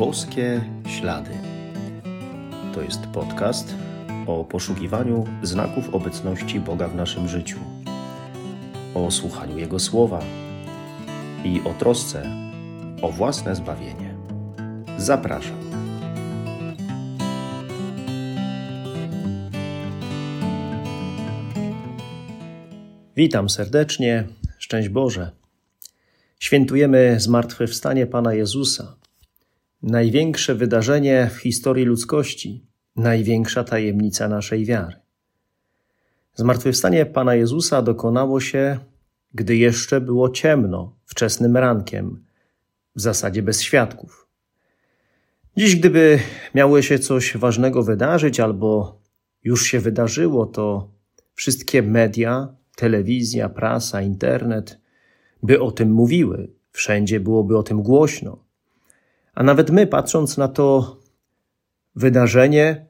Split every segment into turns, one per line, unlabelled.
Boskie Ślady. To jest podcast o poszukiwaniu znaków obecności Boga w naszym życiu, o słuchaniu Jego słowa i o trosce o własne zbawienie. Zapraszam. Witam serdecznie, szczęść Boże. Świętujemy zmartwychwstanie Pana Jezusa, największe wydarzenie w historii ludzkości, największa tajemnica naszej wiary. Zmartwychwstanie Pana Jezusa dokonało się, gdy jeszcze było ciemno, wczesnym rankiem, w zasadzie bez świadków. Dziś, gdyby miało się coś ważnego wydarzyć, albo już się wydarzyło, to wszystkie media, telewizja, prasa, internet by o tym mówiły, wszędzie byłoby o tym głośno. A nawet my, patrząc na to wydarzenie,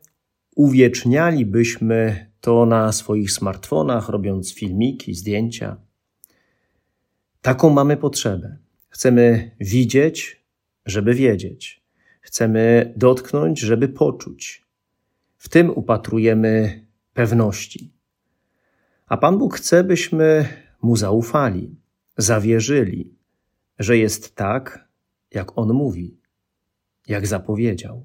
uwiecznialibyśmy to na swoich smartfonach, robiąc filmiki, zdjęcia. Taką mamy potrzebę. Chcemy widzieć, żeby wiedzieć. Chcemy dotknąć, żeby poczuć. W tym upatrujemy pewności. A Pan Bóg chce, byśmy Mu zaufali, zawierzyli, że jest tak, jak On mówi jak zapowiedział.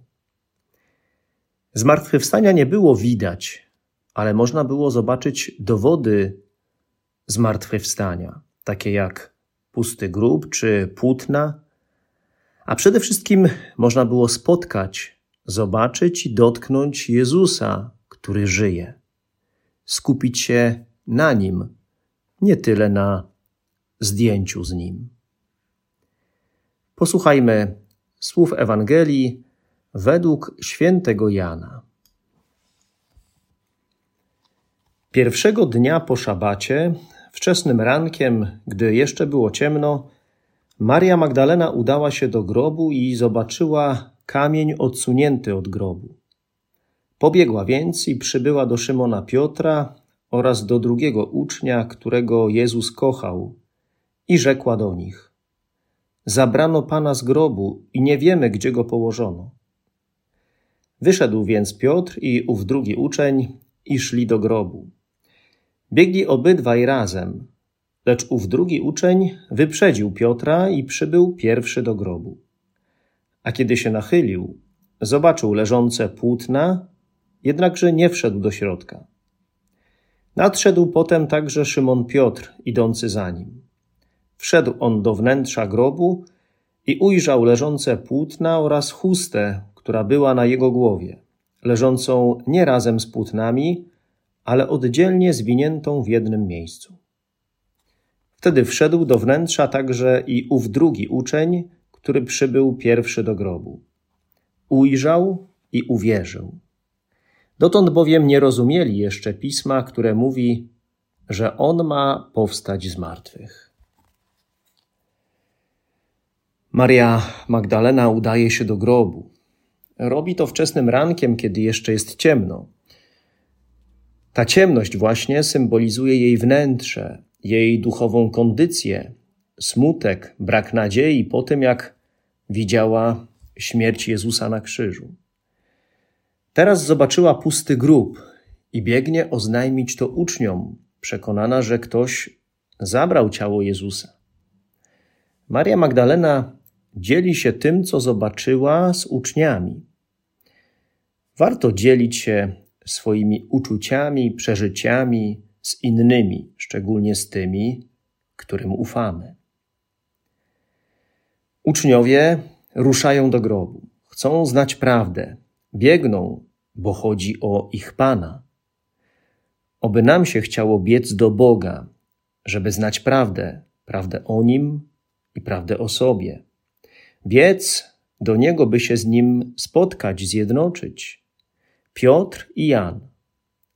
Zmartwychwstania nie było widać, ale można było zobaczyć dowody zmartwychwstania, takie jak pusty grób czy płótna, a przede wszystkim można było spotkać, zobaczyć i dotknąć Jezusa, który żyje. Skupić się na nim, nie tyle na zdjęciu z nim. Posłuchajmy słów Ewangelii według świętego Jana. Pierwszego dnia po szabacie, wczesnym rankiem, gdy jeszcze było ciemno, Maria Magdalena udała się do grobu i zobaczyła kamień odsunięty od grobu. Pobiegła więc i przybyła do Szymona Piotra oraz do drugiego ucznia, którego Jezus kochał, i rzekła do nich: Zabrano Pana z grobu i nie wiemy, gdzie go położono. Wyszedł więc Piotr i ów drugi uczeń i szli do grobu. Biegli obydwaj razem, lecz ów drugi uczeń wyprzedził Piotra i przybył pierwszy do grobu. A kiedy się nachylił, zobaczył leżące płótna, jednakże nie wszedł do środka. Nadszedł potem także Szymon Piotr, idący za nim. Wszedł on do wnętrza grobu i ujrzał leżące płótna oraz chustę, która była na jego głowie, leżącą nie razem z płótnami, ale oddzielnie zwiniętą w jednym miejscu. Wtedy wszedł do wnętrza także i ów drugi uczeń, który przybył pierwszy do grobu. Ujrzał i uwierzył. Dotąd bowiem nie rozumieli jeszcze pisma, które mówi, że on ma powstać z martwych. Maria Magdalena udaje się do grobu. Robi to wczesnym rankiem, kiedy jeszcze jest ciemno. Ta ciemność właśnie symbolizuje jej wnętrze, jej duchową kondycję, smutek, brak nadziei po tym, jak widziała śmierć Jezusa na krzyżu. Teraz zobaczyła pusty grób i biegnie oznajmić to uczniom, przekonana, że ktoś zabrał ciało Jezusa. Maria Magdalena dzieli się tym, co zobaczyła z uczniami. Warto dzielić się swoimi uczuciami, przeżyciami z innymi, szczególnie z tymi, którym ufamy. Uczniowie ruszają do grobu, chcą znać prawdę, biegną, bo chodzi o ich Pana. Oby nam się chciało biec do Boga, żeby znać prawdę, prawdę o Nim i prawdę o sobie. Biec do niego, by się z nim spotkać, zjednoczyć. Piotr i Jan,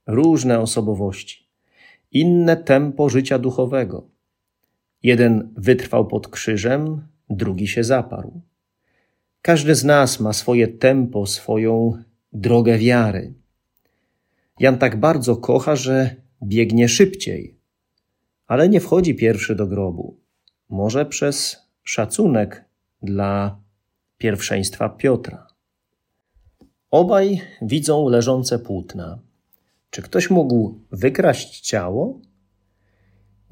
różne osobowości, inne tempo życia duchowego. Jeden wytrwał pod krzyżem, drugi się zaparł. Każdy z nas ma swoje tempo, swoją drogę wiary. Jan tak bardzo kocha, że biegnie szybciej, ale nie wchodzi pierwszy do grobu. Może przez szacunek dla pierwszeństwa Piotra. Obaj widzą leżące płótna. Czy ktoś mógł wykraść ciało?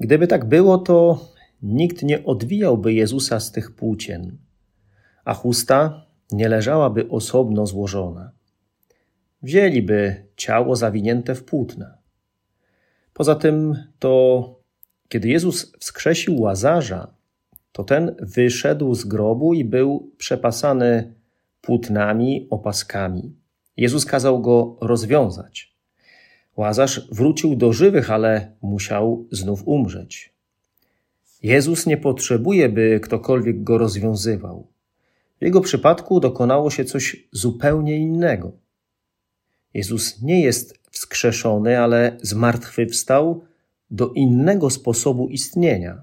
Gdyby tak było, to nikt nie odwijałby Jezusa z tych płócien, a chusta nie leżałaby osobno złożona. Wzięliby ciało zawinięte w płótna. Poza tym to, kiedy Jezus wskrzesił łazarza, to ten wyszedł z grobu i był przepasany płótnami, opaskami. Jezus kazał go rozwiązać. Łazarz wrócił do żywych, ale musiał znów umrzeć. Jezus nie potrzebuje, by ktokolwiek go rozwiązywał. W jego przypadku dokonało się coś zupełnie innego. Jezus nie jest wskrzeszony, ale zmartwychwstał do innego sposobu istnienia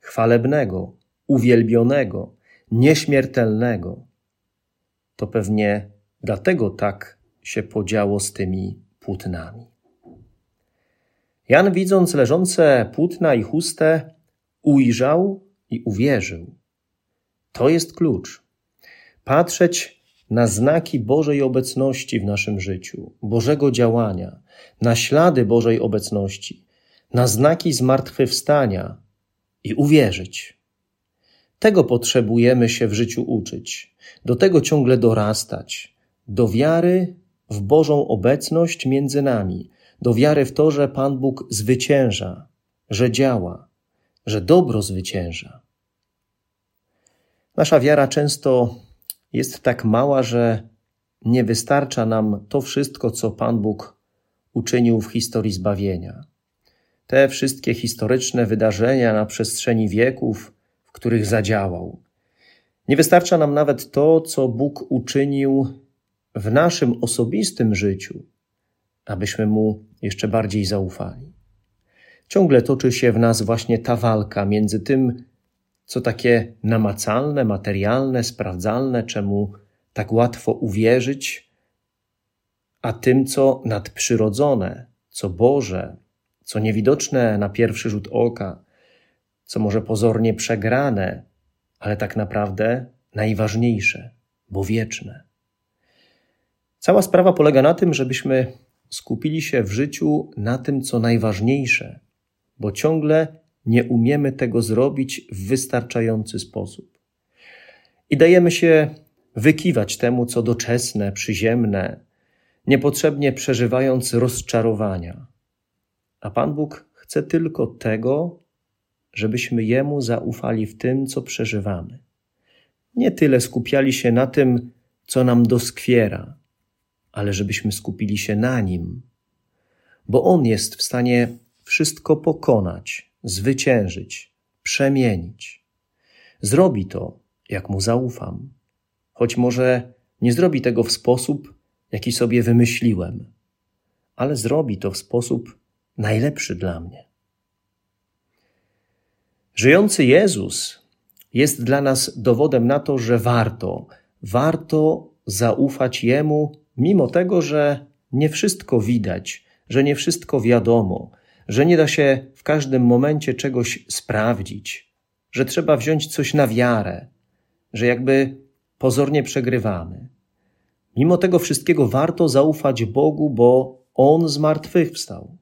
chwalebnego, uwielbionego, nieśmiertelnego. To pewnie dlatego tak się podziało z tymi płótnami. Jan, widząc leżące płótna i chustę, ujrzał i uwierzył. To jest klucz. Patrzeć na znaki Bożej obecności w naszym życiu, Bożego działania, na ślady Bożej obecności, na znaki zmartwychwstania i uwierzyć. Tego potrzebujemy się w życiu uczyć, do tego ciągle dorastać, do wiary w Bożą obecność między nami, do wiary w to, że Pan Bóg zwycięża, że działa, że dobro zwycięża. Nasza wiara często jest tak mała, że nie wystarcza nam to wszystko, co Pan Bóg uczynił w historii zbawienia. Te wszystkie historyczne wydarzenia na przestrzeni wieków, w których zadziałał. Nie wystarcza nam nawet to, co Bóg uczynił w naszym osobistym życiu, abyśmy Mu jeszcze bardziej zaufali. Ciągle toczy się w nas właśnie ta walka między tym, co takie namacalne, materialne, sprawdzalne, czemu tak łatwo uwierzyć, a tym, co nadprzyrodzone, co Boże, co niewidoczne na pierwszy rzut oka, co może pozornie przegrane, ale tak naprawdę najważniejsze, bo wieczne. Cała sprawa polega na tym, żebyśmy skupili się w życiu na tym, co najważniejsze, bo ciągle nie umiemy tego zrobić w wystarczający sposób. I dajemy się wykiwać temu, co doczesne, przyziemne, niepotrzebnie przeżywając rozczarowania. A Pan Bóg chce tylko tego, żebyśmy Jemu zaufali w tym, co przeżywamy. Nie tyle skupiali się na tym, co nam doskwiera, ale żebyśmy skupili się na Nim, bo On jest w stanie wszystko pokonać, zwyciężyć, przemienić. Zrobi to, jak Mu zaufam, choć może nie zrobi tego w sposób, jaki sobie wymyśliłem, ale zrobi to w sposób najlepszy dla mnie. Żyjący Jezus jest dla nas dowodem na to, że warto, warto zaufać Jemu, mimo tego, że nie wszystko widać, że nie wszystko wiadomo, że nie da się w każdym momencie czegoś sprawdzić, że trzeba wziąć coś na wiarę, że jakby pozornie przegrywamy. Mimo tego wszystkiego warto zaufać Bogu, bo On zmartwychwstał.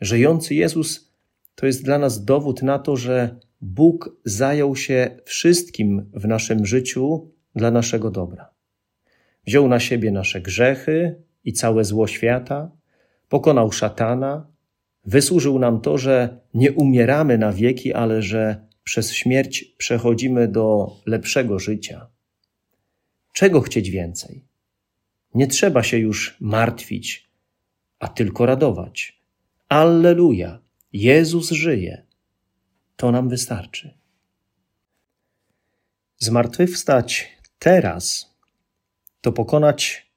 Żyjący Jezus to jest dla nas dowód na to, że Bóg zajął się wszystkim w naszym życiu dla naszego dobra. Wziął na siebie nasze grzechy i całe zło świata, pokonał szatana, wysłużył nam to, że nie umieramy na wieki, ale że przez śmierć przechodzimy do lepszego życia. Czego chcieć więcej? Nie trzeba się już martwić, a tylko radować. Alleluja! Jezus żyje. To nam wystarczy. Zmartwychwstać teraz to pokonać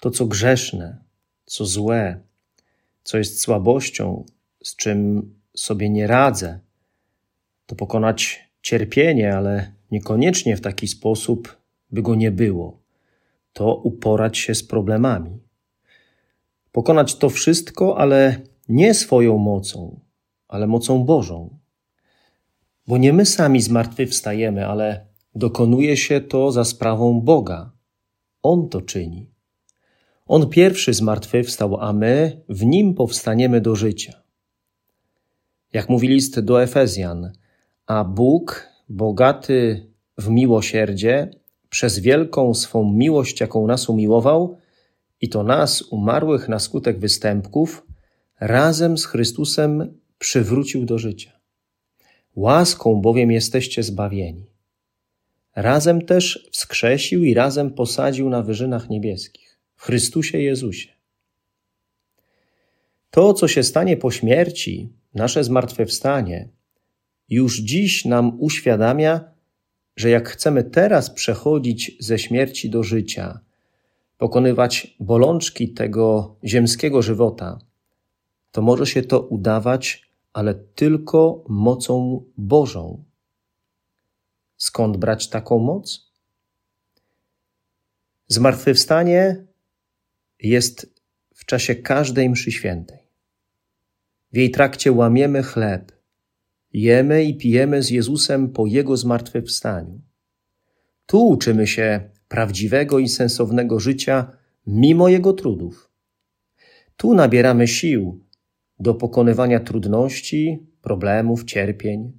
to, co grzeszne, co złe, co jest słabością, z czym sobie nie radzę. To pokonać cierpienie, ale niekoniecznie w taki sposób, by go nie było. To uporać się z problemami. Pokonać to wszystko, ale nie swoją mocą, ale mocą Bożą. Bo nie my sami zmartwychwstajemy, ale dokonuje się to za sprawą Boga. On to czyni. On pierwszy zmartwychwstał, a my w nim powstaniemy do życia. Jak mówi list do Efezjan, a Bóg, bogaty w miłosierdzie, przez wielką swą miłość, jaką nas umiłował, i to nas, umarłych na skutek występków, razem z Chrystusem przywrócił do życia. Łaską bowiem jesteście zbawieni. Razem też wskrzesił i razem posadził na wyżynach niebieskich, w Chrystusie Jezusie. To, co się stanie po śmierci, nasze zmartwychwstanie, już dziś nam uświadamia, że jak chcemy teraz przechodzić ze śmierci do życia, pokonywać bolączki tego ziemskiego żywota, to może się to udawać, ale tylko mocą Bożą. Skąd brać taką moc? Zmartwychwstanie jest w czasie każdej mszy świętej. W jej trakcie łamiemy chleb, jemy i pijemy z Jezusem po Jego zmartwychwstaniu. Tu uczymy się prawdziwego i sensownego życia mimo Jego trudów. Tu nabieramy sił do pokonywania trudności, problemów, cierpień.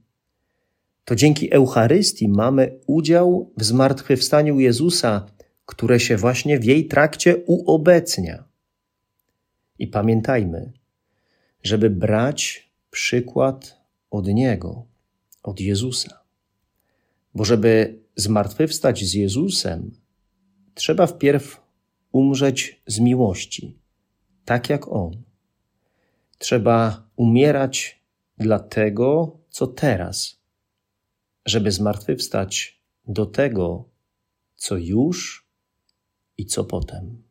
To dzięki Eucharystii mamy udział w zmartwychwstaniu Jezusa, które się właśnie w jej trakcie uobecnia. I pamiętajmy, żeby brać przykład od Niego, od Jezusa. Bo żeby zmartwychwstać z Jezusem, trzeba wpierw umrzeć z miłości, tak jak On. Trzeba umierać dla tego, co teraz, żeby zmartwychwstać do tego, co już i co potem.